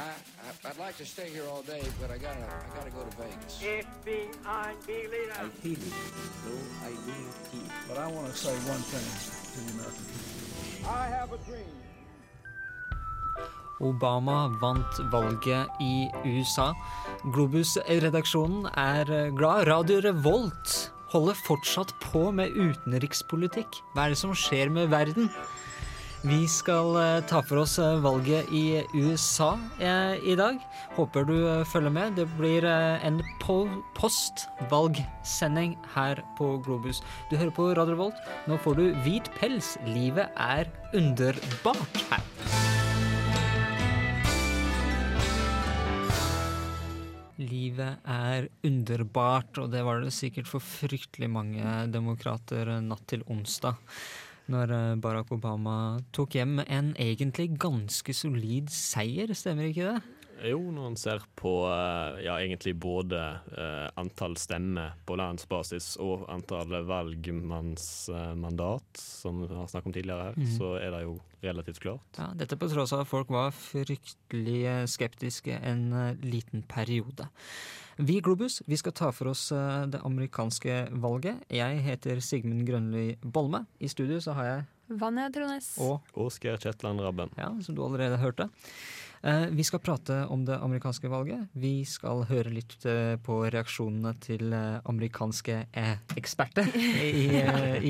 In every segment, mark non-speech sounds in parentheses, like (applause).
I, like to stay here all day, but I gotta I gotta go to Vegas. FBI Berliner. I feel it, though I do not. But I want to say one thing to the American people. I have a dream. Obama vant valget i USA. Globus-redaksjonen er glad. Radio Revolt holder fortsatt på med utenrikspolitikk. Hva er det som skjer med verden? Vi skal eh, ta for oss eh, valget i USA eh, i dag. Håper du følger med. Det blir en postvalgsending her på Globus. Du hører på Radio Volt. Nå får du hvit pels. Livet er underbart her. Livet er underbart, og det var det sikkert for fryktelig mange demokrater natt til onsdag. Når eh, Barack Obama tok hjem en egentlig ganske solid seier, stemmer ikke det? Jo, når en ser på eh, ja, egentlig både eh, antall stemmer på landsbasis og antall valgmannsmandat, som vi har snakket om tidligere her, mm. så er det jo relativt klart. Ja, dette på tross av at folk var fryktelig eh, skeptiske en eh, liten periode. Vi i Globus vi skal ta for oss eh, det amerikanske valget. Jeg heter Sigmund Grønli Bolme. I studio så har jeg Vanja Trones. og Oskar Kjetland Rabben. ja, som du allerede hørte. Eh, Vi skal prate om det amerikanske valget. Vi skal høre litt eh, på reaksjonene til eh, amerikanske eksperter, (laughs) i,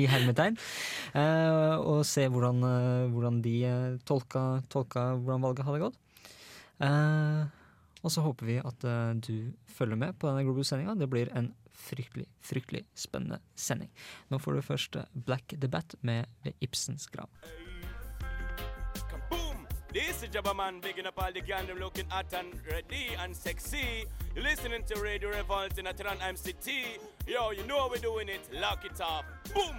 i hermetegn. Eh, Og se hvordan, hvordan de tolka, tolka hvordan valget hadde gått. Eh, Og så håper vi at du følger med på denne Globus-sendinga. Det blir en fryktelig, fryktelig spennende sending. Nå får du først Black Debatt med Ibsens grav. This is Jabba Man up all the gang them looking hot and ready and sexy. You're listening to Radio Revolt in Atran MCT. Yo, you know how we're doing it. Lock it up. Boom!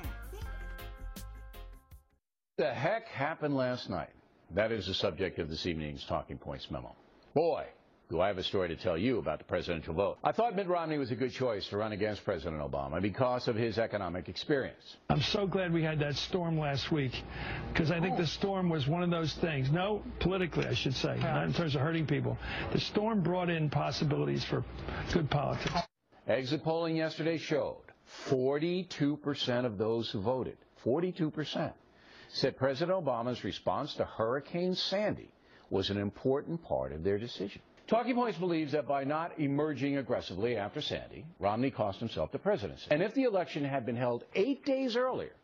the heck happened last night? That is the subject of this evening's Talking Points memo. Boy, do I have a story to tell you about the presidential vote. I thought Mitt Romney was a good choice to run against President Obama because of his economic experience. I'm so glad we had that storm last week because I think the storm was one of those things. No, politically, I should say, not in terms of hurting people. The storm brought in possibilities for good politics. Exit polling yesterday showed 42% of those who voted, 42%, said President Obama's response to Hurricane Sandy was an important part of their decision. Talking Points believes that by not emerging aggressively after Sandy, Romney cost himself the presidency. And if the election had been held eight days earlier,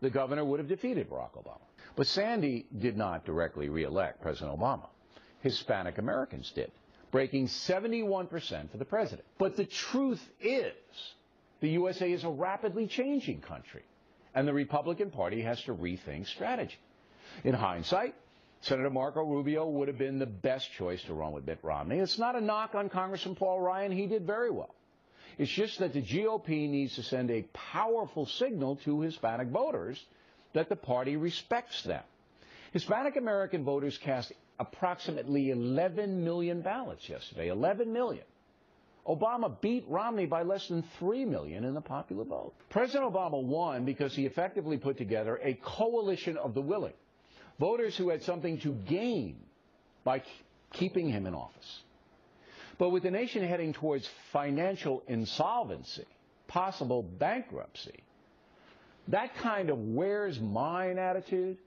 the governor would have defeated Barack Obama. But Sandy did not directly reelect President Obama. Hispanic Americans did, breaking 71% for the president. But the truth is, the USA is a rapidly changing country, and the Republican Party has to rethink strategy. In hindsight, Senator Marco Rubio would have been the best choice to run with Mitt Romney. It's not a knock on Congressman Paul Ryan. He did very well. It's just that the GOP needs to send a powerful signal to Hispanic voters that the party respects them. Hispanic American voters cast approximately 11 million ballots yesterday. 11 million. Obama beat Romney by less than 3 million in the popular vote. President Obama won because he effectively put together a coalition of the willing. Voters who had something to gain by keeping him in office. But with the nation heading towards financial insolvency, possible bankruptcy, that kind of where's mine attitude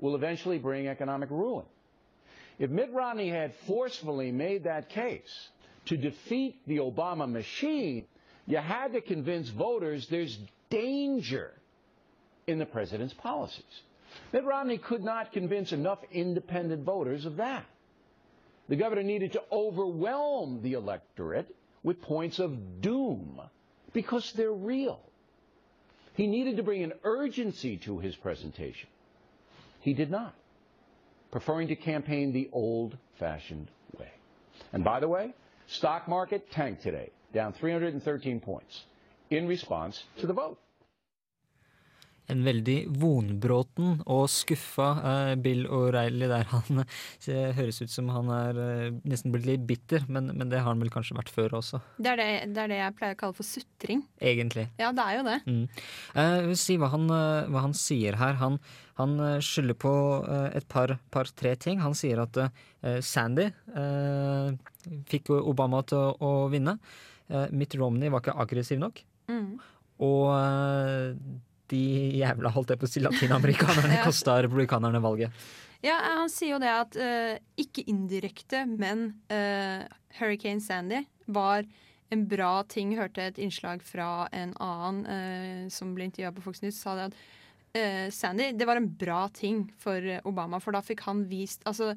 will eventually bring economic ruin. If Mitt Romney had forcefully made that case to defeat the Obama machine, you had to convince voters there's danger in the president's policies. Mitt Romney could not convince enough independent voters of that. The governor needed to overwhelm the electorate with points of doom because they're real. He needed to bring an urgency to his presentation. He did not, preferring to campaign the old fashioned way. And by the way, stock market tanked today, down 313 points in response to the vote. En veldig vonbråten og skuffa eh, Bill O'Reilly der. (laughs) Han høres ut som han er eh, nesten blitt litt bitter, men, men det har han vel kanskje vært før også, Det er det, det er det jeg pleier å kalle for sutring. egentlig. Ja, det er jo det. Mm. Eh, si hva han, eh, hva han sier her. Han, han skylder på et par, par, tre ting. Han sier at Sandy fikk Obama til å, å vinne. Mitt Romney var ikke aggressiv nok. Mm. Og de jævla, holdt jeg på å si, latinamerikanerne (laughs) Ja. kosta republikanerne valget. Ja, Han sier jo det at uh, ikke indirekte, men uh, Hurricane Sandy var en bra ting. Hørte et innslag fra en annen uh, som ble intervjua på Fox News, sa det at Sandy, det var en bra ting for Obama, for da fikk han vist Altså,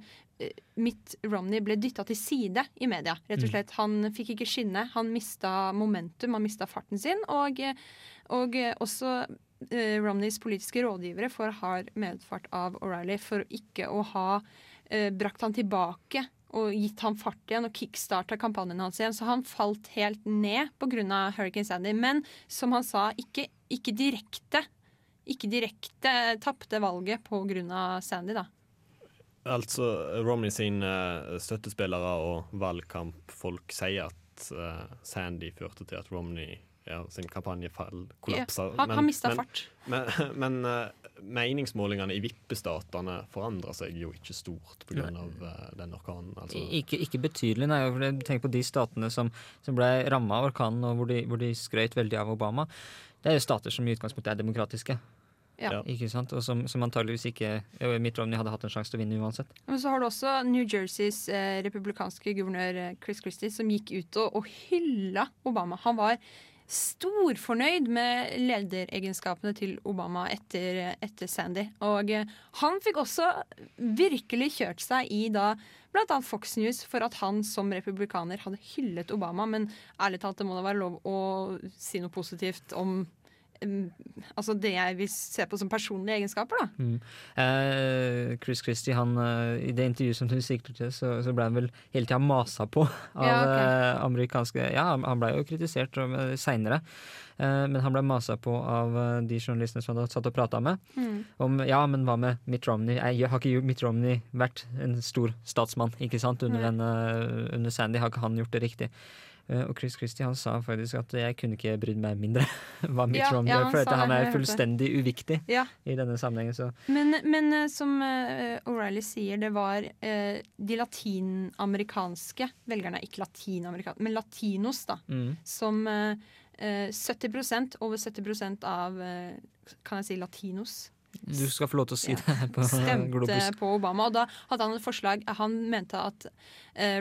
Mitt Romney ble dytta til side i media, rett og Mm. slett. Han fikk ikke skinne. Han mista momentum, han mista farten sin. Og, og også eh, Romneys politiske rådgivere får hard medfart av O'Reilly for ikke å ha eh, brakt han tilbake og gitt han fart igjen og kickstarta kampanjen hans igjen. Så han falt helt ned pga. Hurricane Sandy. Men som han sa, ikke, ikke direkte. Ikke direkte tapte valget pga. Sandy, da. Altså, Romney sine eh, støttespillere og valgkampfolk sier at eh, Sandy førte til at Romney ja, sin kampanje fall, kollapsa. Ja, han- han mistet fart. Men, (laughs) men men meningsmålingene i vippestatene forandrer seg jo ikke stort pga. Uh, den orkanen. Altså. Ikke, ikke betydelig, nei. Tenk på de statene som, som ble ramma av orkanen, og hvor de, hvor de skrøt veldig av Obama. Det er jo stater som i utgangspunktet er demokratiske. Ja. Ikke sant? Og som, som antageligvis ikke jo, Mitt Romney hadde hatt en sjanse til å vinne uansett. Men så har du også New Jerseys eh, republikanske guvernør eh, Chris Christie, som gikk ut og, og hylla Obama. Han var storfornøyd med lederegenskapene til Obama etter, etter Sandy. Og eh, han fikk også virkelig kjørt seg i da bl.a. Fox News for at han som republikaner hadde hyllet Obama. Men ærlig talt, det må da være lov å si noe positivt om altså det jeg vil se på som personlige egenskaper, da. Mm. Eh, Chris Christie, han, eh, i det intervjuet som du sikter til, så, så ble han vel hele tida masa på av Ja, ok. eh, amerikanske Ja, han- blei ble jo kritisert seinere, eh, men han ble masa på av eh, de journalistene som han satt og prata med. Mm. Om ja, men hva med Mitt Romney? Jeg, har ikke Mitt Romney vært en stor statsmann, ikke sant? Under, mm. den, eh, under Sandy har ikke han gjort det riktig. Eh, og Chris Christie han sa faktisk at jeg kunne ikke brydd meg mindre (laughs) hva Mitt Ja, Romney ja, for han er fullstendig uviktig Ja. i denne sammenhengen. Så Men, men eh, som eh, O'Reilly sier, det var de latinamerikanske velgerne, ikke latinamerikanske, men latinos, da, Mm. som eh, eh, 70% over 70 av kan jeg si latinos Du skal få lov til å si det på stemte Globus. på Obama. Og da hadde han et forslag. Han mente at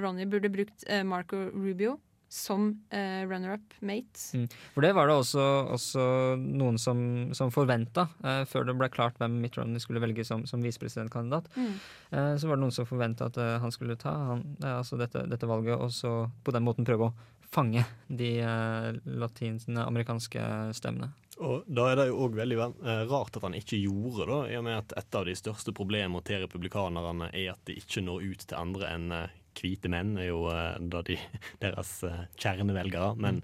Ronny burde brukt Marco Rubio som eh, runner-up mate. Mm. For det var det også, også noen som, som forventa, eh, før det ble klart hvem Mitt Romney skulle velge som, som visepresidentkandidat. Mm. Eh, så var det noen som forventa at eh, han skulle ta han, eh, altså dette, dette valget, og så på den måten prøve å fange de eh, latinamerikanske stemmene. Og Da er det jo òg veldig rart at han ikke gjorde det, i og med at et av de største problemene til republikanerne er at de ikke når ut til andre enn hvite menn, er jo eh, da de, (laughs) deres eh, kjernevelgere. Men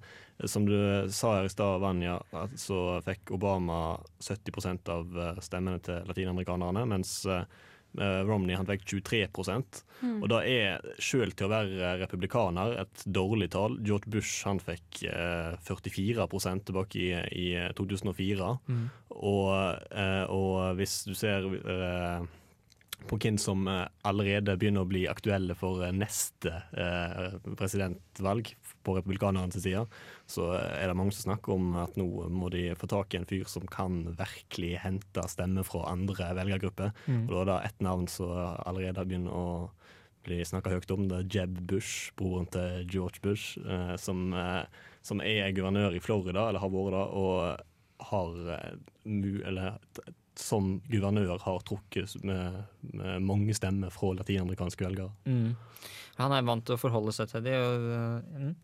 som du sa her i stad, Vanja, så fikk Obama 70% av eh, stemmene til latinamerikanerne, mens Romney han fikk 23 Mm. Og da er sjøl til å være republikaner et dårlig tall. George Bush han fikk eh, 44 tilbake i, i 2004. Mm. Og, eh, og hvis du ser eh, på hvem som eh, allerede begynner å bli aktuelle for eh, neste eh, presidentvalg på republikanernes side, så er det mange som snakker om at nå må de få tak i en fyr som kan virkelig hente stemmer fra andre velgergrupper. Mm. Og da er det ett navn som allerede begynner å bli snakka høyt om. Det er Jeb Bush, broren til George Bush, eh, som, eh, som er guvernør i Florida, eller har vært det, og har mu, eller, som guvernør har trukket med, med mange stemmer fra latinamerikanske velgere. Mm. Han er vant til å forholde seg til det. Og, eh, mm.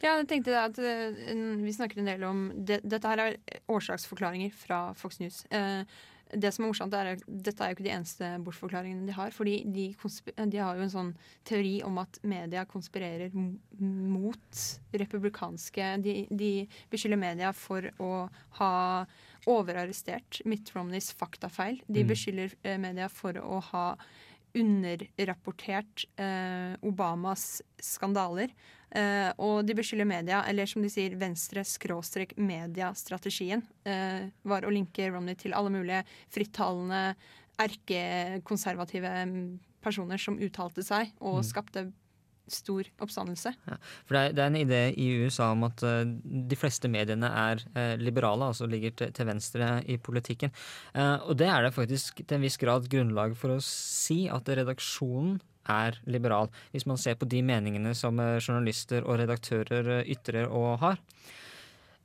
Ja, jeg tenkte at eh, Vi snakker en del om det, Dette her er årsaksforklaringer fra Fox News. Eh, det som er morsomt, er at dette er jo ikke de eneste bortforklaringene de har. fordi de, de har jo en sånn teori om at media konspirerer mot republikanske De, de beskylder media for å ha overarrestert Mitt Romneys faktafeil. De Mm. beskylder eh, media for å ha underrapportert eh, Obamas skandaler. Eh, og de beskylder media, eller som de sier, venstre-media-strategien, eh, var å linke Romney til alle mulige frittalende, erkekonservative mm, personer som uttalte seg, og Mm. skapte stor oppstandelse. For det er, det er en idé i USA om at uh, de fleste mediene er uh, liberale, altså ligger til, til venstre i politikken. Uh, og det er det faktisk til en viss grad grunnlag for å si at redaksjonen er liberal, hvis man ser på de meningene som journalister og redaktører ytrer og har.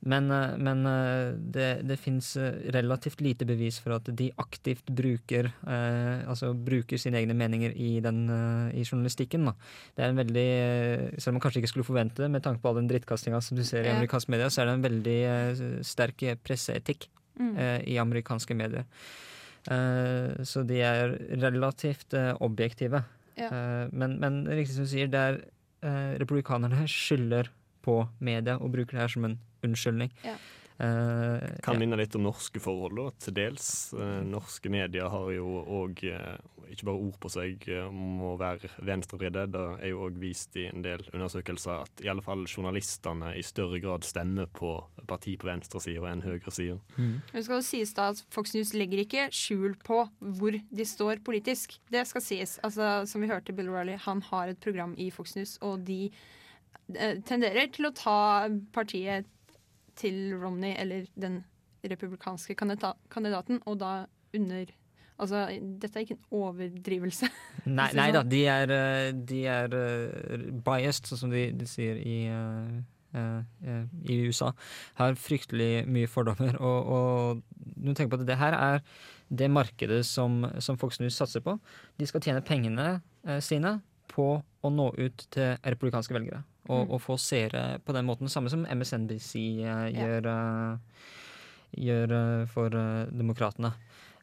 Men, eh, men eh, det, det fins relativt lite bevis for at de aktivt bruker eh, altså bruker sine egne meninger i, den, eh, i journalistikken. Da. Det er en veldig, eh, Selv om man kanskje ikke skulle forvente det, med tanke på all den drittkastinga som du ser i amerikanske medier, så er det en veldig eh, sterk presseetikk Mm. eh, i amerikanske medier. Eh, så de er relativt eh, objektive. Ja. Eh, men, men riktig som du sier, det er eh, republikanerne skylder på media og bruker det her som en unnskyldning. Ja. Uh, Kan ja. minne litt om norske forhold, da, til dels. Uh, norske medier har jo òg uh, ikke bare ord på seg eh, om å være venstrevridde. Det er jo òg vist i en del undersøkelser at i alle fall journalistene i større grad stemmer på parti på venstresida enn høyresida. Det skal jo sies da at Fox News legger ikke skjul på hvor de står politisk. Det skal sies. Altså, som vi hørte Bill Riley, han har et program i Fox News, og de eh, tenderer til å ta partiet til Romney eller den republikanske kandida- kandidaten, og da under Altså, dette er ikke en overdrivelse. (laughs) Nei, nei da, de er, eh, de er eh, biased, sånn som de, de sier i, eh, i USA. Har fryktelig mye fordommer. Og, og du tenker på at det her er det markedet som, som Fox News satser på. De skal tjene pengene sine på å nå ut til republikanske velgere. Og, Mm. og få seere på den måten. Samme som MSNBC eh, gjør, eh, gjør eh, for eh, demokratene.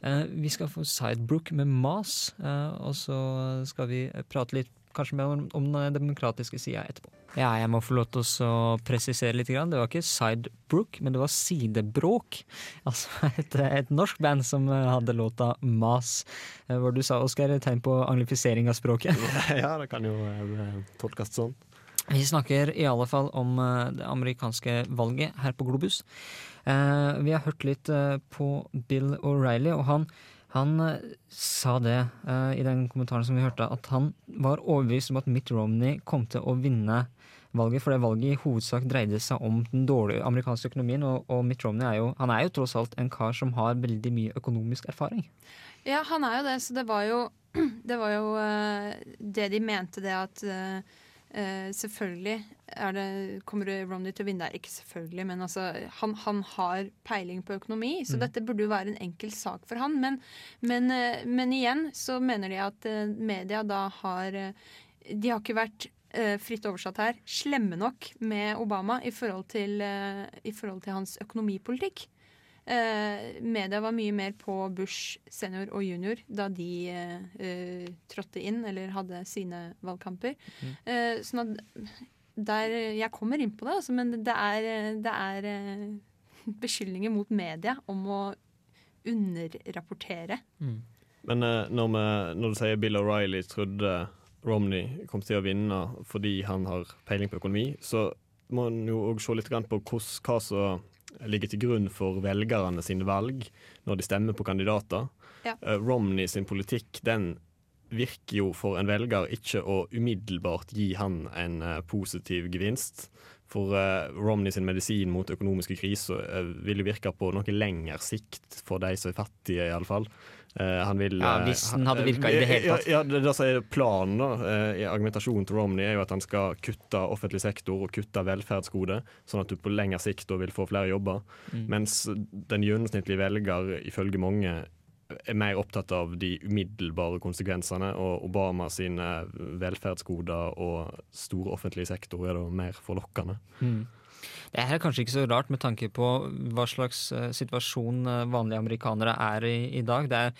Eh, vi skal få Sidebrook med Mas, eh, og så skal vi prate litt kanskje mer om, om den demokratiske sida etterpå. Ja, jeg må få lov til å presisere litt. Det var ikke Sidebrook, men det var Sidebråk. (laughs) Altså et, et norsk band som eh, hadde låta Mas. Hvor du sa, Oskar, tegn på anglifisering av språket. (laughs) ja, det kan jo tolkes sånn. Vi snakker i alle fall om eh, det amerikanske valget her på Globus. Eh, vi har hørt litt eh, på Bill O'Reilly, og han, han sa det i den kommentaren som vi hørte, at han var overbevist om at Mitt Romney kom til å vinne valget, for det valget i hovedsak dreide seg om den dårlige amerikanske økonomien, og, og Mitt Romney er jo, han er jo tross alt en kar som har veldig mye økonomisk erfaring. Ja, han er jo det, så det var jo (clears throat) Det var jo det de mente, det at selvfølgelig er det, kommer Romney til å vinne der. Ikke selvfølgelig, men altså, han, han har peiling på økonomi, så Mm. dette burde jo være en enkel sak for han. Men, men, eh, men igjen så mener de at eh, media da har eh, De har ikke vært eh, fritt oversatt her, slemme nok med Obama i forhold til, eh, i forhold til hans økonomipolitikk. Eh, media var mye mer på Bush senior og junior da de eh, eh, trådte inn eller hadde sine valgkamper. Mm. Eh, sånn at der Jeg kommer inn på det, altså, men det er, det er eh, beskyldninger mot media om å underrapportere. Men eh, når, vi, når du sier Bill O'Reilly trodde Romney kom til å vinne fordi han har peiling på økonomi, så må en jo òg se litt på hos, hva som ligger til grunn for velgerne sine valg når de stemmer på kandidater. Ja. Eh, Romney sin politikk den virker jo for en velger ikke å umiddelbart gi han en eh, positiv gevinst. For uh, Romney sin medisin mot økonomiske kriser uh, vil jo virke på noe lengre sikt for de som er fattige, i alle fall. Eh, han vil, Ja, hvis den hadde virket i det hele tatt. Ja, ja det, det som er planen da, i argumentasjonen til Romney er jo at han skal kutte offentlig sektor og kutte velferdsgoder, sånn at du på lengre sikt vil få flere jobber. Mm. Mens den gjennomsnittlige velger, ifølge mange, er mer opptatt av de umiddelbare konsekvensene, og Obama sine velferdsgoder og store offentlige sektor er da mer forlokkende. Mm. Det er kanskje ikke så rart med tanke på hva slags eh, situasjon eh, vanlige amerikanere er i i dag. Det er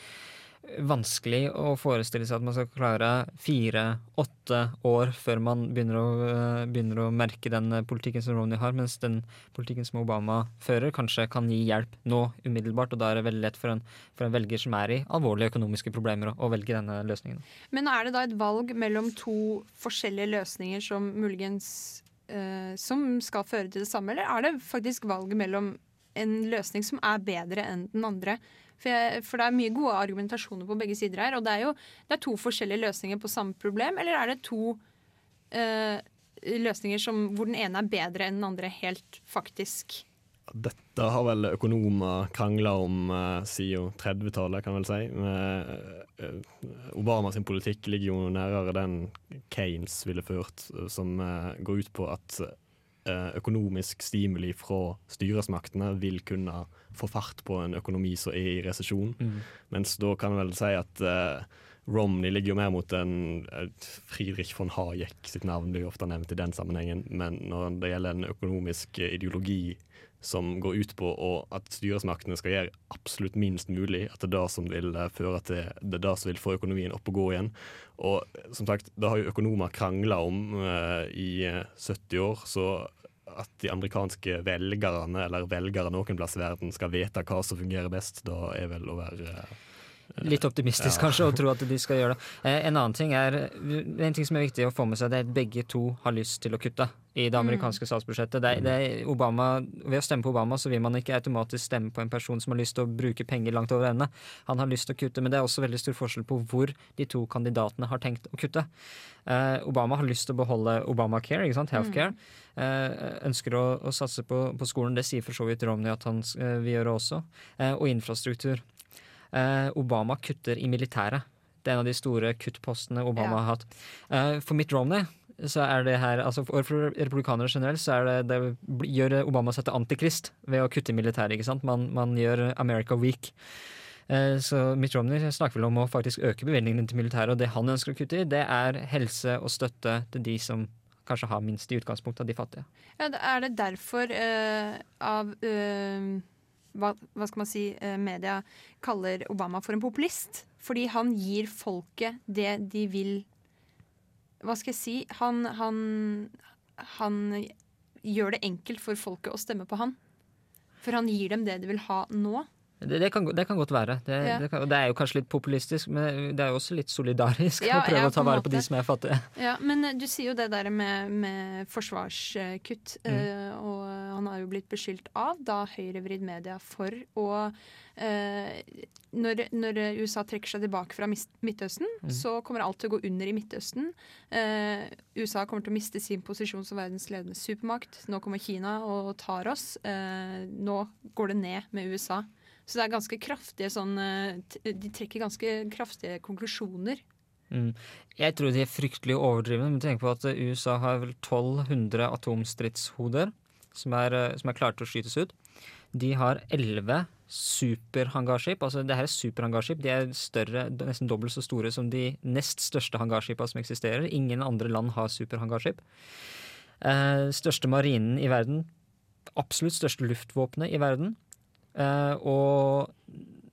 vanskelig å forestille seg at man skal klare fire-åtte år før man begynner å, eh, begynner å merke den eh, politikken som Romney har, mens den politikken som Obama fører, kanskje kan gi hjelp nå umiddelbart. Og da er det veldig lett for en, for en velger som er i alvorlige økonomiske problemer, å, å velge denne løsningen. Men er det da et valg mellom to forskjellige løsninger som muligens eh, Som skal føre til det samme, eller er det faktisk valget mellom en løsning som er bedre enn den andre? For, jeg, for det er mye gode argumentasjoner på begge sider her. Og det er jo det er to forskjellige løsninger på samme problem, eller er det to eh, løsninger som, hvor den ene er bedre enn den andre helt faktisk? Dette har vel økonomer krangla om eh, siden 30-tallet, kan vel si. Uh, uh, Obama sin politikk ligger jo nærere den Keynes ville ført, som eh, går ut på at økonomisk stimuli fra styresmaktene vil kunne få fart på en økonomi som er i resesjon. Mm. Mens da kan en vel si at uh, Romney ligger jo mer mot en Friedrich von Hayek sitt navn blir jo ofte nevnt i den sammenhengen, men når det gjelder en økonomisk uh, ideologi som går ut på at styresmaktene skal gjøre absolutt minst mulig, at det er det som vil uh, føre til det er det som vil få økonomien opp og gå igjen. Og som sagt, det har jo økonomer krangla om uh, i uh, 70 år, så at de amerikanske velgerne, eller velgere noen plass i verden, skal vite hva som fungerer best, da er vel å være uh, Litt optimistisk Ja. kanskje å tro at de skal gjøre det. Eh, en annen ting er En ting som er viktig å få med seg, det er at begge to har lyst til å kutte i det amerikanske statsbudsjettet. Det, er- det er Obama, ved å stemme på Obama så vil man ikke automatisk stemme på en person som har lyst til å bruke penger langt over ende. Han har lyst til å kutte, men det er også veldig stor forskjell på hvor de to kandidatene har tenkt å kutte. Eh, Obama har lyst til å beholde Obamacare, ikke sant? healthcare. Eh, ønsker å, å satse på, på skolen. Det sier for så vidt Romney at han eh, vil gjøre også. Eh, og infrastruktur. Eh, Obama kutter i militæret. Det er en av de store kuttpostene Obama Ja. har hatt. Eh, for Mitt Romney så er det her, altså for republikanere generelt så det, det gjør Obama seg til antikrist ved å kutte i militæret. ikke sant? Man, man gjør America weak. Eh, Så Mitt Romney snakker vel om å faktisk øke bevilgningene til militæret, og det han ønsker å kutte i, det er helse og støtte til de som kanskje har minst i utgangspunktet av de fattige. Ja, er det derfor uh, av eh, hva, hva skal man si eh, media kaller Obama for en populist? Fordi han gir folket det de vil Hva skal jeg si? Han, han, han gjør det enkelt for folket å stemme på han. For han gir dem det de vil ha nå. Det, det, kan, det kan godt være. Det, Ja. det, kan, det er jo kanskje litt populistisk, men det er jo også litt solidarisk Ja, å prøve ja, å ta vare på de som er fattige. Ja, Men du sier jo det der med, med forsvarskutt. Mm. eh, og han har jo blitt beskyldt av da høyrevridd media for å eh, når, når USA trekker seg tilbake fra Midtøsten, Mm. så kommer alt til å gå under i Midtøsten. Eh, USA kommer til å miste sin posisjon som verdens ledende supermakt. Nå kommer Kina og tar oss. Eh, nå går det ned med USA. Så det er ganske kraftige sånn De trekker ganske kraftige konklusjoner. Mm. Jeg tror de er fryktelig overdrivne. Men tenk på at USA har vel 1200 atomstridshoder som er, eh, som er klare til å skytes ut. De har 11 superhangarskip. Altså det her er superhangarskip. De er større, nesten dobbelt så store som de nest største hangarskipene som eksisterer. Ingen andre land har superhangarskip. Eh, største marinen i verden. Absolutt største luftvåpenet i verden. Eh, og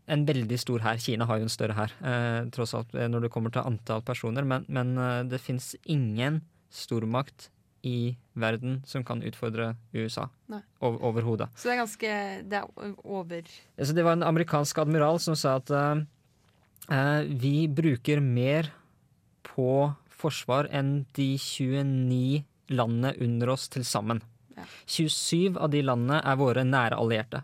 en veldig stor hær. Kina har jo en større hær, eh, tross alt, eh, når det kommer til antall personer. Men, men eh, det fins ingen stormakt i verden som kan utfordre USA over, overhodet. Så det er ganske Det er over Altså, det var en amerikansk admiral som sa at eh, vi bruker mer på forsvar enn de 29 landene under oss til sammen. Ja. 27 av de landene er våre nære allierte.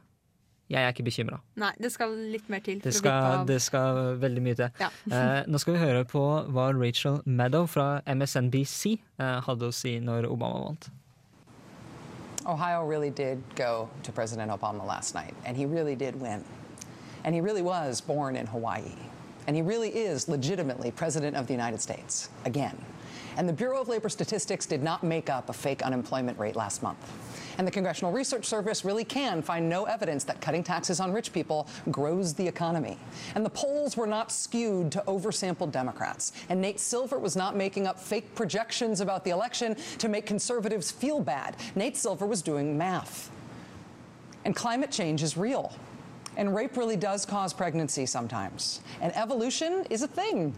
Jeg er ikke bekymra. Nei, det skal litt mer til. Det, for skal- det skal veldig mye til. Ja. (laughs) Eh, nå skal vi høre på hva Rachel Maddow fra MSNBC eh, hadde å si når Obama vant. Ohio really did go to President Obama last night, and he really did win. And he really was born in Hawaii. And he really is legitimately President of the United States, again. And the Bureau of Labor Statistics did not make up a fake unemployment rate last month. And the Congressional Research Service really can find no evidence that cutting taxes on rich people grows the economy. And the polls were not skewed to oversampled Democrats. And Nate Silver was not making up fake projections about the election to make conservatives feel bad. Nate Silver was doing math. And climate change is real. And rape really does cause pregnancy sometimes. And evolution is a thing.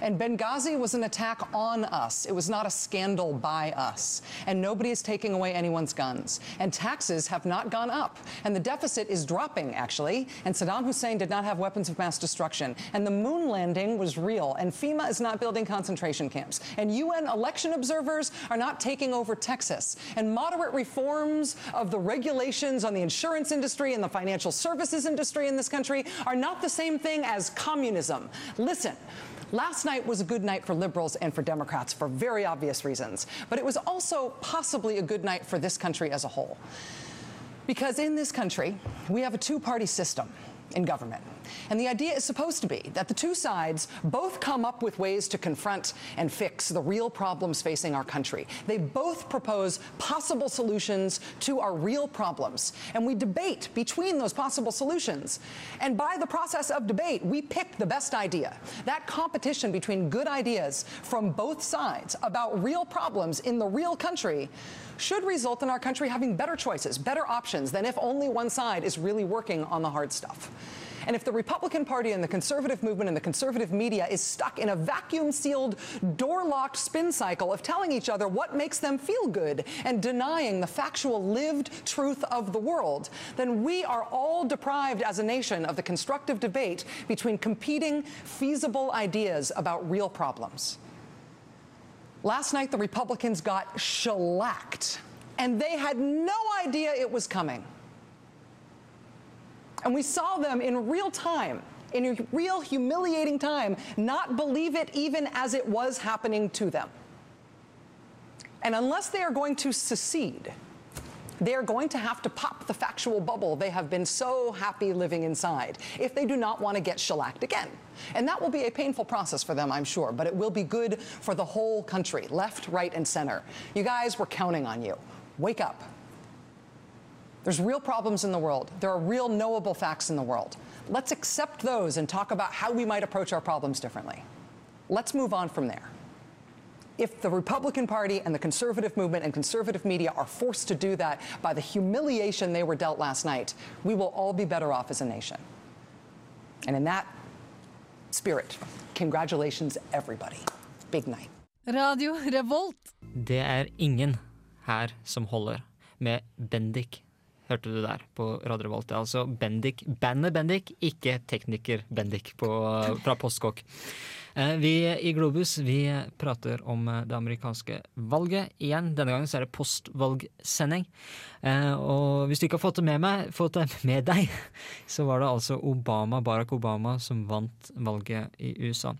And Benghazi was an attack on us. It was not a scandal by us. And nobody is taking away anyone's guns. And taxes have not gone up. And the deficit is dropping, actually. And Saddam Hussein did not have weapons of mass destruction. And the moon landing was real. And FEMA is not building concentration camps. And UN election observers are not taking over Texas. And moderate reforms of the regulations on the insurance industry and the financial services industry in this country are not the same thing as communism. Listen. Last night was a good night for liberals and for Democrats for very obvious reasons, but it was also possibly a good night for this country as a whole. Because in this country, we have a two party system in government. And the idea is supposed to be that the two sides both come up with ways to confront and fix the real problems facing our country. They both propose possible solutions to our real problems. And we debate between those possible solutions. And by the process of debate, we pick the best idea. That competition between good ideas from both sides about real problems in the real country should result in our country having better choices, better options than if only one side is really working on the hard stuff. And if the Republican Party and the conservative movement and the conservative media is stuck in a vacuum sealed, door locked spin cycle of telling each other what makes them feel good and denying the factual lived truth of the world, then we are all deprived as a nation of the constructive debate between competing, feasible ideas about real problems. Last night, the Republicans got shellacked, and they had no idea it was coming. And we saw them in real time, in a real humiliating time, not believe it even as it was happening to them. And unless they are going to secede, they are going to have to pop the factual bubble they have been so happy living inside if they do not want to get shellacked again. And that will be a painful process for them, I'm sure, but it will be good for the whole country, left, right, and center. You guys, we're counting on you. Wake up. There's real problems in the world. There are real knowable facts in the world. Let's accept those and talk about how we might approach our problems differently. Let's move on from there. If the Republican Party and the conservative movement and conservative media are forced to do that by the humiliation they were dealt last night, we will all be better off as a nation. And in that spirit, congratulations, everybody. Big night. Radio Revolt. Det er ingen her som holder med Bendik. Hørte du der på Radio Revolt. Det er altså Bendik, bandet Bendik, ikke tekniker Bendik på, fra Postkokk. Eh, Vi i Globus vi prater om eh, det amerikanske valget igjen. Denne gangen så er det postvalgsending. Eh, Og hvis du ikke har fått det med, meg, fått det med deg, (laughs) så var det altså Obama, Barack Obama som vant valget i USA.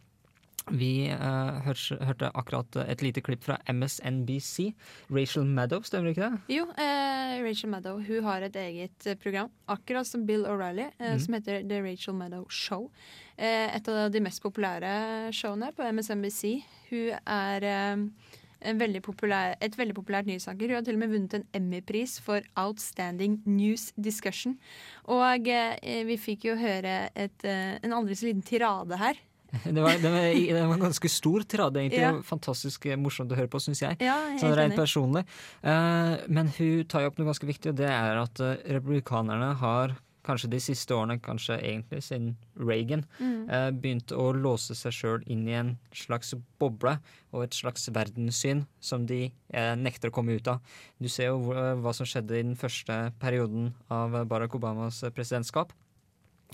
Vi uh, hørte, hørte akkurat et lite klipp fra MSNBC. Rachel Maddow, stemmer ikke det? Jo, eh, Rachel Maddow hun har et eget eh, program, akkurat som Bill O'Reilly, eh, mm. som heter The Rachel Maddow Show. Eh, et av de mest populære showene på MSNBC. Hun er eh, en veldig populær, et veldig populært nyhetsanker. Hun har til og med vunnet en Emmy-pris for Outstanding News Discussion. Og eh, vi fikk jo høre et, eh, en aldri så liten tirade her. (laughs) Det var, det var, det var ganske stor tirade, egentlig. Ja. Fantastisk morsomt å høre på, syns jeg. Ja, sånn rent personlig. Uh, men hun tar jo opp noe ganske viktig, og det er at uh, republikanerne har kanskje de siste årene, kanskje egentlig siden Reagan, Mm. uh, begynt å låse seg sjøl inn i en slags boble og et slags verdenssyn som de nekter å komme ut av. Du ser jo hva, som skjedde i den første perioden av Barack Obamas presidentskap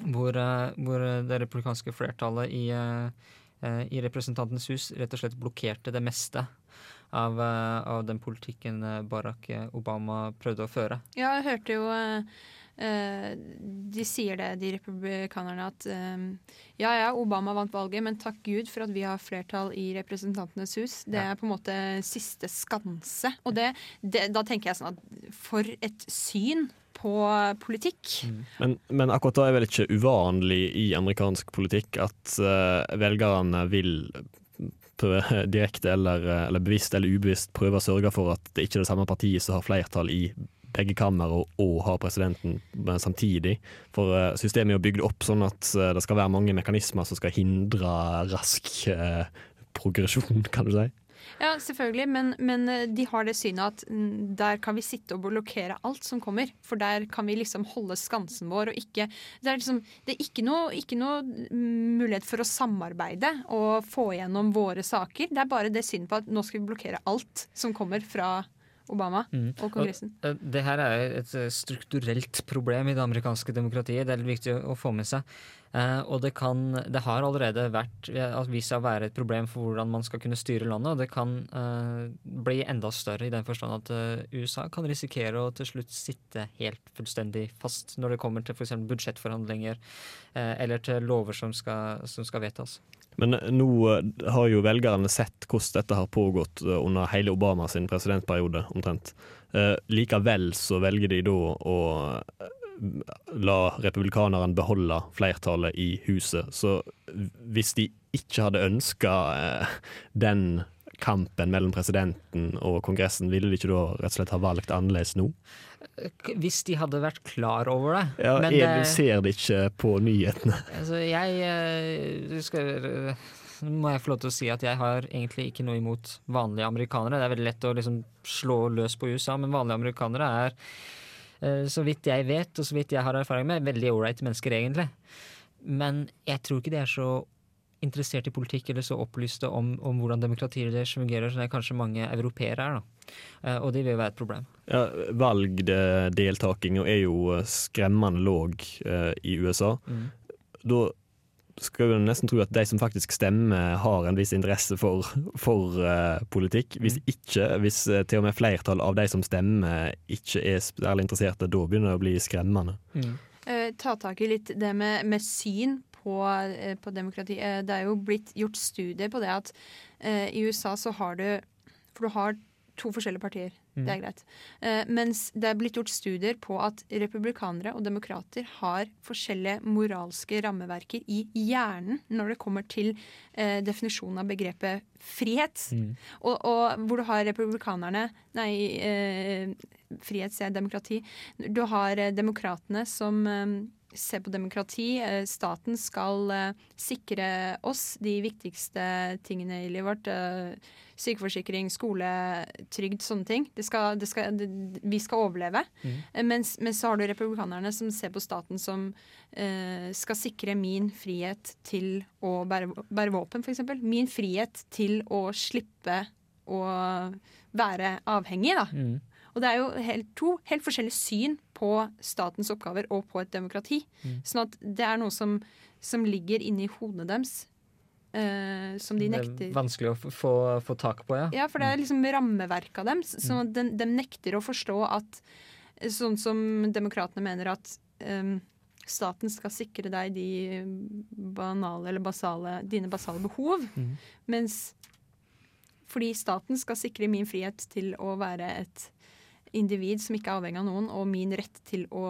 hvor, eh, hvor det republikanske flertallet i, eh, eh, i Representantenes hus rett og slett blokkerte det meste av, eh, av den politikken eh, Barack eh, Obama prøvde å føre. Ja, jeg hørte jo eh, eh, De sier det, de republikanerne, at eh, ja ja, Obama vant valget, men takk Gud for at vi har flertall i Representantenes hus. Det er på en måte siste skanse. Og det, det, da tenker jeg sånn at for et syn på politikk. politikk. Men, men akkurat da er vel ikke uvanlig i amerikansk politikk at uh, velgerne vil (laughs) direkte eller, eh, eller bevisst eller ubevisst prøve å sørge for at det ikke er det samme partiet som har flertall i begge kammer og, og har presidenten samtidig. For eh, systemet er jo bygd opp sånn at det skal være mange mekanismer som skal hindre rask eh, progresjon, (laughs) kan du si. Ja, selvfølgelig, men, men eh, de har det synet at mm, der kan vi sitte og blokkere alt som kommer. For der kan vi liksom holde skansen vår og ikke Det er, liksom, det er ikke, noe, ikke noe mm, mulighet for å samarbeide og få igjennom våre saker. Det er bare det synet på at nå skal vi blokkere alt som kommer fra Obama Mm. og Kongressen. Og, eh, det her er et eh, strukturelt problem i det amerikanske demokratiet. Det er viktig å få med seg. Eh, og det kan Det har allerede vært vist seg å være et problem for hvordan man skal kunne styre landet, og det kan bli enda større i den forstand at USA kan risikere å til slutt sitte helt fullstendig fast når det kommer til f.eks. budsjettforhandlinger eller til lover som skal, som skal vedtas. Men nå eh, har jo velgerne sett hvordan dette har pågått eh, under hele Obama sin presidentperiode, omtrent. Eh, likevel så velger de da å la republikaneren beholde flertallet i huset. Så hvis de ikke hadde ønska den kampen mellom presidenten og Kongressen, ville de ikke da rett og slett ha valgt annerledes nå? Hvis de hadde vært klar over det. Ja, men jeg det- ser det ikke på nyhetene. Altså, jeg eh, skal, eh, må jeg få lov til å si at jeg har egentlig ikke noe imot vanlige amerikanere. Det er veldig lett å liksom slå løs på USA, men vanlige amerikanere er, eh, så vidt jeg vet, og så vidt jeg har erfaring med, veldig ålreite mennesker, egentlig. Men jeg tror ikke de er så interessert i politikk eller så opplyste om, om hvordan demokratiet deres fungerer, som det er kanskje mange europeere er. da. Eh, Og det vil jo være et problem. Ja, Valgdeltakinga er jo skremmende låg eh, i USA. Mm. Da skal vi nesten tro at de som faktisk stemmer, har en viss interesse for, for eh, politikk. Hvis ikke, hvis eh, til og med flertall av de som stemmer ikke er særlig interesserte, da begynner det å bli skremmende. Eh, ta tak i litt det med, med syn på, eh, på demokrati. Eh, det er jo blitt gjort studier på det at eh, i USA så har du For du har to forskjellige partier. Det er greit. Eh, mens det er blitt gjort studier på at republikanere og demokrater har forskjellige moralske rammeverker i hjernen når det kommer til eh, definisjonen av begrepet frihet. Og, og hvor du har republikanerne Nei, eh, frihet sier demokrati. Du har demokratene som ser på demokrati. Eh, staten skal eh, sikre oss de viktigste tingene i livet vårt. Eh, sykeforsikring, skole, trygd, sånne ting. Det skal, det skal, det, vi skal overleve. Mm. Mens, mens så har du republikanerne som ser på staten som uh, skal sikre min frihet til å bære, bære våpen, f.eks. Min frihet til å slippe å være avhengig, da. Og det er jo helt, to helt forskjellige syn på statens oppgaver og på et demokrati. Sånn at det er noe som, som ligger inni hodene deres, Uh, som de Det er vanskelig å få, få tak på, ja. ja, for det er liksom rammeverket deres. dem. Sånn at de, de nekter å forstå at Sånn som demokratene mener at um, staten skal sikre deg de banale eller basale, dine basale behov. Mens fordi staten skal sikre min frihet til å være et individ som ikke er avhengig av noen, og min rett til å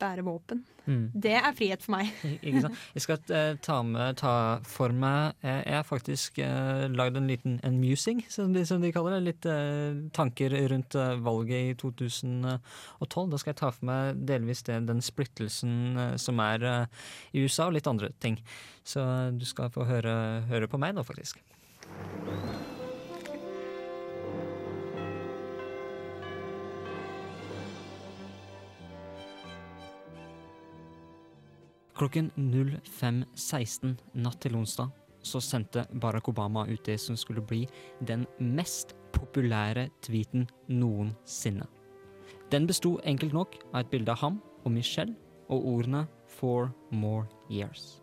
bære våpen. Mm. Det er frihet for meg. (laughs) Jeg skal eh, ta, med, ta for meg eh, Jeg har faktisk uh, lagd en liten en musing, som de, som de kaller det. Litt uh, tanker rundt uh, valget i 2012. Da skal jeg ta for meg delvis det, den splittelsen uh, som er i USA, og litt andre ting. Så du skal få høre, høre på meg nå, faktisk. Klokken 05.16 natt til onsdag så sendte Barack Obama ut det som skulle bli den mest populære tweeten noensinne. Den besto enkelt nok av et bilde av ham og Michelle og ordene 'four more years'.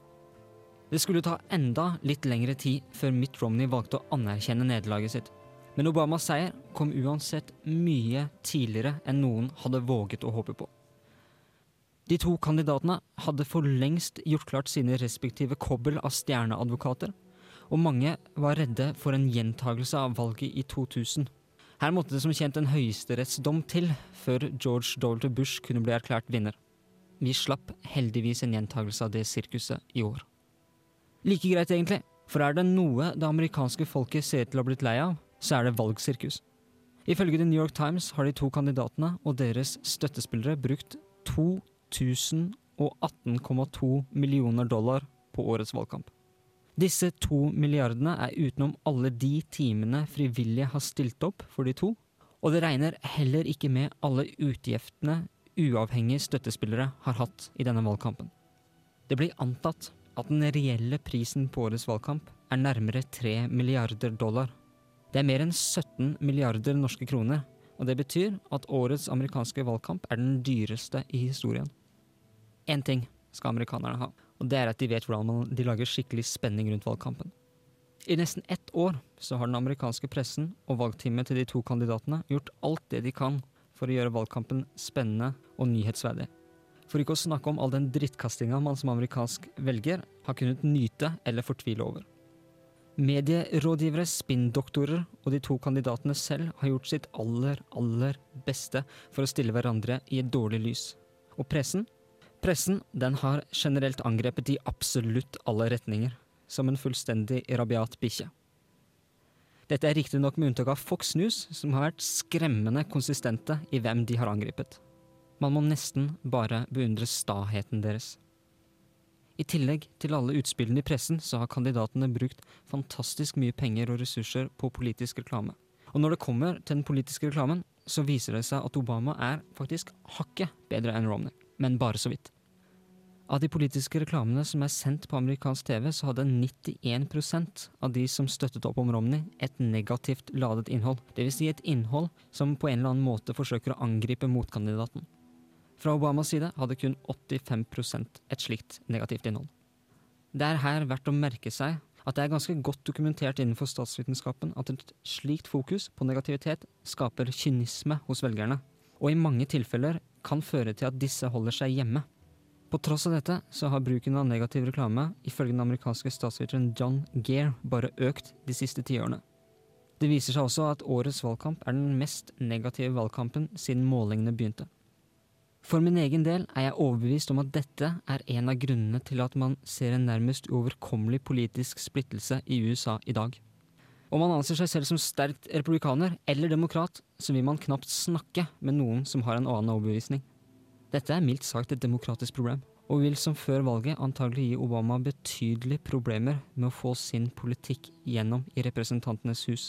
Det skulle ta enda litt lengre tid før Mitt Romney valgte å anerkjenne nederlaget sitt. Men Obamas seier kom uansett mye tidligere enn noen hadde våget å håpe på. De to kandidatene hadde for lengst gjort klart sine respektive kobbel av stjerneadvokater, og mange var redde for en gjentagelse av valget i 2000. Her måtte det som kjent en høyesterettsdom til før George W. Bush kunne bli erklært vinner. Vi slapp heldigvis en gjentagelse av det sirkuset i år. Like greit, egentlig, for er det noe det amerikanske folket ser til å ha blitt lei av, så er det valgsirkus. Ifølge The New York Times har de to kandidatene og deres støttespillere brukt 2018,2 millioner dollar på årets valgkamp. Disse to milliardene er utenom alle de timene frivillige har stilt opp for de to, og det regner heller ikke med alle utgiftene uavhengige støttespillere har hatt i denne valgkampen. Det blir antatt at den reelle prisen på årets valgkamp er nærmere 3 milliarder dollar. Det er mer enn 17 milliarder norske kroner, og det betyr at årets amerikanske valgkamp er den dyreste i historien. Én ting skal amerikanerne ha, og det er at de vet hvordan de lager skikkelig spenning rundt valgkampen. I nesten ett år så har den amerikanske pressen og valgteamet til de to kandidatene gjort alt det de kan for å gjøre valgkampen spennende og nyhetsverdig. For ikke å snakke om all den drittkastinga man som amerikansk velger har kunnet nyte eller fortvile over. Medierådgivere, spinndoktorer og de to kandidatene selv har gjort sitt aller, aller beste for å stille hverandre i et dårlig lys. Og pressen? Pressen den har generelt angrepet i absolutt alle retninger, som en fullstendig rabiat bikkje. Dette er riktignok med unntak av Fox News, som har vært skremmende konsistente i hvem de har angrepet. Man må nesten bare beundre staheten deres. I tillegg til alle utspillene i pressen, så har kandidatene brukt fantastisk mye penger og ressurser på politisk reklame. Og når det kommer til den politiske reklamen, så viser det seg at Obama er faktisk hakket bedre enn Romney, men bare så vidt. Av de politiske reklamene som er sendt på amerikansk TV, så hadde 91% av de som støttet opp om Romney, et negativt ladet innhold. Dvs. Si et innhold som på en eller annen måte forsøker å angripe motkandidaten. Fra Obamas side hadde kun 85% et slikt negativt innhold. Det er her verdt å merke seg at det er ganske godt dokumentert innenfor statsvitenskapen at et slikt fokus på negativitet skaper kynisme hos velgerne, og i mange tilfeller kan føre til at disse holder seg hjemme. På tross av dette så har bruken av negativ reklame ifølge den amerikanske statsviteren John Gear bare økt de siste tiårene. Det viser seg også at årets valgkamp er den mest negative valgkampen siden målingene begynte. For min egen del er jeg overbevist om at dette er en av grunnene til at man ser en nærmest uoverkommelig politisk splittelse i USA i dag. Om man anser seg selv som sterkt republikaner eller demokrat, så vil man knapt snakke med noen som har en annen overbevisning. Dette er mildt sagt et demokratisk problem, og vil som før valget antagelig gi Obama betydelige problemer med å få sin politikk gjennom i Representantenes hus.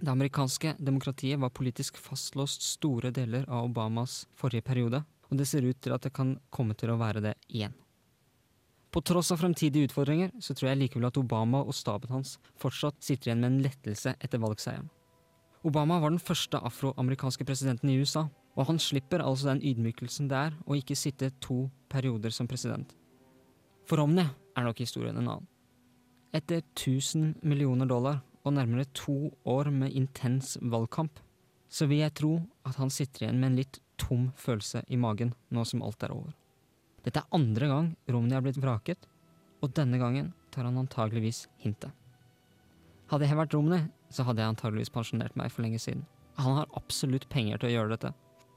Det amerikanske demokratiet var politisk fastlåst store deler av Obamas forrige periode, og det ser ut til at det kan komme til å være det igjen. På tross av fremtidige utfordringer, så tror jeg likevel at Obama og staben hans fortsatt sitter igjen med en lettelse etter valgseieren. Obama var den første afroamerikanske presidenten i USA, og han slipper altså den ydmykelsen det er å ikke sitte to perioder som president. For Romney er nok historien en annen. Etter 1000 millioner dollar og nærmere to år med intens valgkamp, så vil jeg tro at han sitter igjen med en litt tom følelse i magen nå som alt er over. Dette er andre gang Romney har blitt vraket, og denne gangen tar han antageligvis hintet. Hadde jeg vært Romney, så hadde jeg antageligvis pensjonert meg for lenge siden. Han har absolutt penger til å gjøre dette.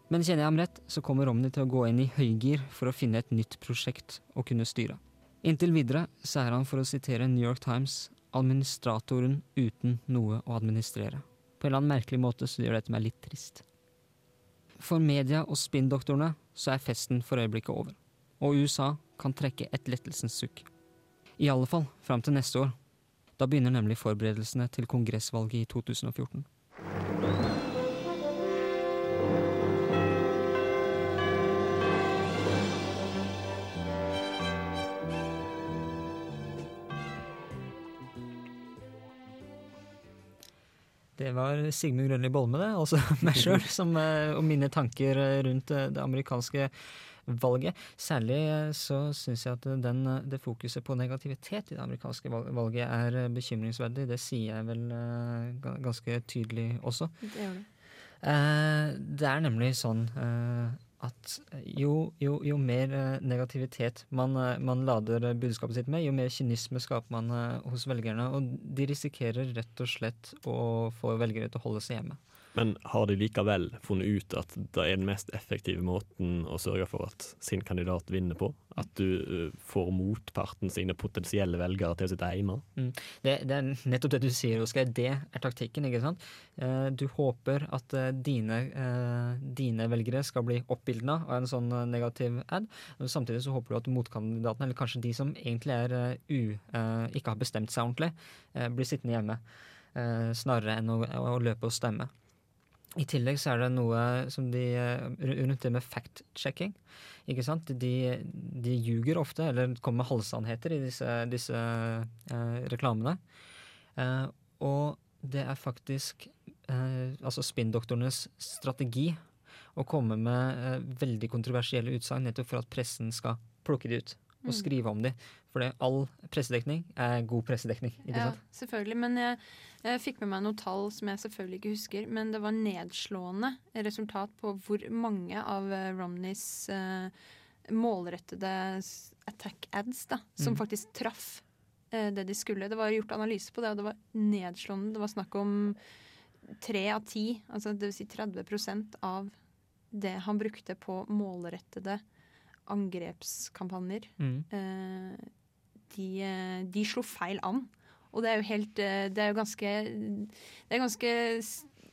Men kjenner jeg ham rett, så kommer Romney til å gå inn i høygir for å finne et nytt prosjekt å kunne styre. Inntil videre så er han, for å sitere New York Times, administratoren uten noe å administrere. På en eller annen merkelig måte så gjør dette meg litt trist. For media og spinndoktorene så er festen for øyeblikket over, og USA kan trekke et lettelsens sukk. I alle fall fram til neste år. Da begynner nemlig forberedelsene til kongressvalget i 2014. Det var Sigmund Grønli Bolme, det. Altså (laughs) meg sjøl, og mine tanker rundt det amerikanske valget. Særlig så syns jeg at den, det fokuset på negativitet i det amerikanske valget er bekymringsverdig. Det sier jeg vel ganske tydelig også. Det gjør det. Det er nemlig sånn at jo, jo, jo mer negativitet man, man, lader budskapet sitt med, jo mer kynisme skaper man hos velgerne. Og de risikerer rett og slett å få velgere til å holde seg hjemme. Men har de likevel funnet ut at det er den mest effektive måten å sørge for at sin kandidat vinner på? At du uh, får motparten sine potensielle velgere til å sitte hjemme? Mm. Det, det, er nettopp det du sier, Oskar. Det er taktikken. ikke sant? Eh, du håper at eh, dine, eh, dine, velgere skal bli oppildna av en sånn negativ ad. Samtidig så håper du at motkandidatene, eller kanskje de som egentlig er u, ikke har bestemt seg ordentlig, blir sittende hjemme. Snarere enn å, å løpe og stemme. I tillegg så er det noe som de rundt det med fact-checking. ikke sant? De, de ljuger ofte, eller kommer med halvsannheter i disse, disse eh, reklamene. Eh, og det er faktisk eh, altså spinndoktorenes strategi å komme med eh, veldig kontroversielle utsagn nettopp for at pressen skal plukke de ut og Mm. skrive om de. For all pressedekning er god pressedekning. ikke Ja, sant? selvfølgelig. Men jeg, jeg fikk med meg noen tall som jeg selvfølgelig ikke husker. Men det var nedslående resultat på hvor mange av eh, Romneys uh, målrettede attack ads da, som Mm. faktisk traff uh, det de skulle. Det var gjort analyse på det, og det var nedslående. Det var snakk om tre av ti, altså det vil si 30% av det han brukte på målrettede angrepskampanjer Mm. eh, de, eh, de slo feil an. Og det er jo helt eh, Det er jo ganske Det er ganske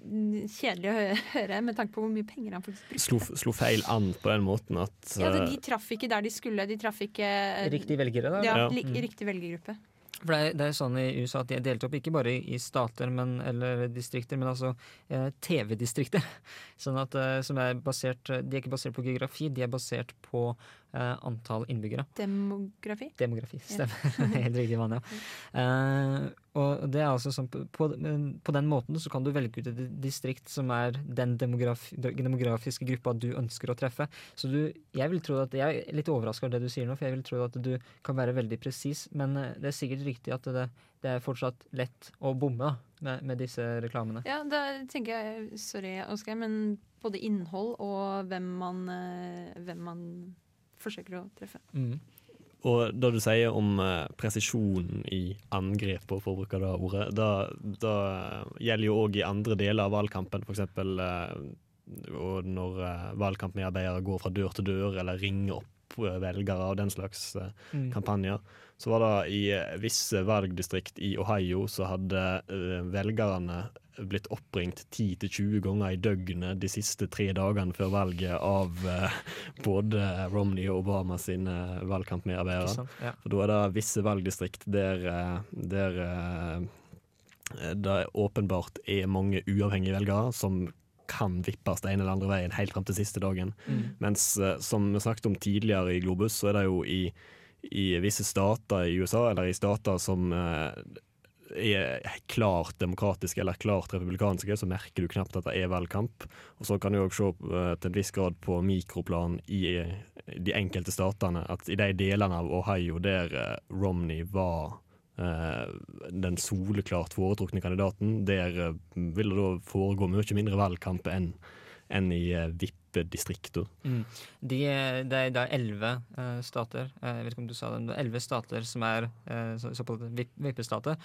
kjedelig å høre med tanke på hvor mye penger han faktisk brukte. Slo, slo feil an på den måten at Ja, det, eh, de traff ikke der de skulle. De traff ikke Riktig velgere, da? Ja, Ja. li, Mm. riktig velgergruppe. For det er, det er sånn i USA at de er delt opp ikke bare i stater men, eller distrikter, men altså eh, TV-distrikter. (laughs) Sånn eh, de er ikke basert på geografi, de er basert på antall innbyggere. Demografi. Demografi, Ja. stemmer. (laughs) Helt riktig, Vanja. (laughs) Uh, og det er altså sånn på, på, den måten så kan du velge ut et distrikt som er den demograf, demografiske gruppa du ønsker å treffe. Så du, jeg vil tro at, jeg er litt overraska over det du sier nå, for jeg vil tro at du kan være veldig presis, men eh, det er sikkert riktig at det, det er fortsatt lett å bomme med, med disse reklamene. Ja, da tenker jeg Sorry, Oskar, men både innhold og hvem man, eh, hvem man forsøker å treffe. Mm. Og det du sier om eh, presisjonen i angrep, på, for å bruke det ordet, da, da gjelder jo òg i andre deler av valgkampen, f.eks. Uh, og når valgkampmedarbeidere går fra dør til dør eller ringer opp eh, velgere og den slags eh, Mm. kampanjer. Så var det i eh, visse valgdistrikt i Ohio så hadde eh, velgerne blitt oppringt 10-20 ganger i døgnet de siste tre dagene før valget av eh, både Romney og Obama sine Ikke valgkampmedarbeidere. Ja. For da er det visse valgdistrikt der, eh, der eh, det åpenbart er mange uavhengige velgere som kan vippes den ene eller andre veien helt frem til siste dagen. Mm. Mens eh, som vi snakket om tidligere i Globus, så er det jo i, i visse stater i USA, eller i stater som eh, er klart demokratiske eller klart republikanske, så merker du knapt at det er valgkamp. Og så kan du òg se eh, til en viss grad på mikroplan i eh, de enkelte statene at i de delene av Ohio der eh, Romney var den soleklart foretrukne kandidaten, der vil det da foregå mye mindre valgkamp enn enn i uh, distrikter. Mm. De, det er da elleve eh, stater, uh, jeg vet ikke om du sa det, elleve stater som er uh, så, såkalte vip- vippestater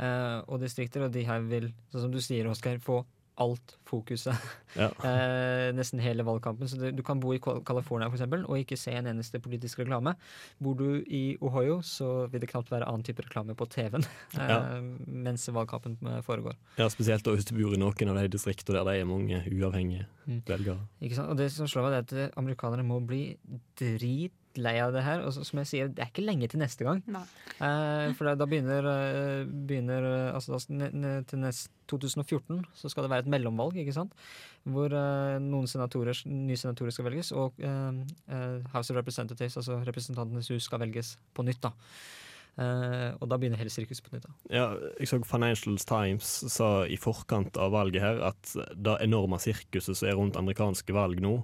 og distrikter, og de her vil, sånn som du sier, Oskar, få alt fokuset. Ja. (laughs) eh, nesten hele valgkampen. Så det, du kan bo i Cal- California for eksempel, og ikke se en eneste politisk reklame. Bor du i Ohio, så vil det knapt være annen type reklame på TV-en (laughs) eh, Ja. mens valgkampen eh, foregår. Ja, Spesielt hvis du bor i noen av de distriktene der det er mange uavhengige Mm. velgere. Og det som slår meg, det er at amerikanere må bli dritlei av det her. Og så, som jeg sier, det er ikke lenge til neste gang. Eh, for da, da begynner, eh, begynner eh, altså da, Til nest 2014 så skal det være et mellomvalg, ikke sant? Hvor eh, noen senatorer, nye senatorer skal velges, og eh, eh, House of Representatives, altså Representantenes hus, skal velges på nytt. da. Uh, og da begynner hele sirkuset på nytt. da. Ja, jeg så Financial Times sa i forkant av valget her at det enorme sirkuset som er rundt amerikanske valg nå,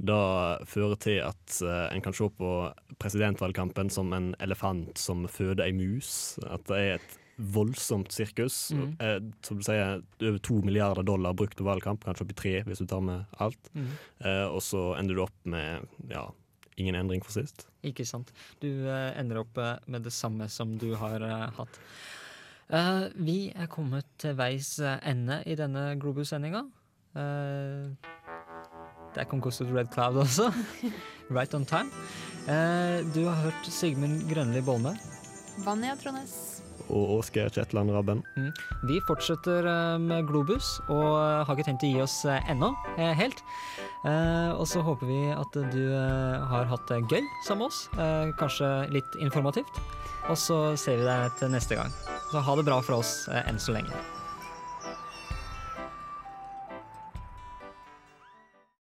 det fører til at eh, en kan se på presidentvalgkampen som en elefant som føder ei mus. At det er et voldsomt sirkus. Mm. Eh, som du sier, over to milliarder dollar brukt på valgkamp, kanskje oppi tre hvis du tar med alt. Mm. Eh, og så ender du opp med ja, ingen endring for sist. Ikke sant. Du eh, ender opp eh, med det samme som du har eh, hatt. Vi er kommet til veis ende i denne Globus-sendinga. Der kom Ghost of the Red Cloud også. (laughs) right on time. Eh, du har hørt Sigmund Grønli Bolme. Vanja Trones. Og Åsgeir Kjetland Rabben. Mm. Vi fortsetter eh, med Globus, og eh, har ikke tenkt å gi oss eh, ennå, helt. Eh, og så håper vi at du har hatt det gøy sammen med oss. Eh, kanskje litt informativt. Og så ser vi deg til neste gang. Så ha det bra for oss eh, enn så lenge.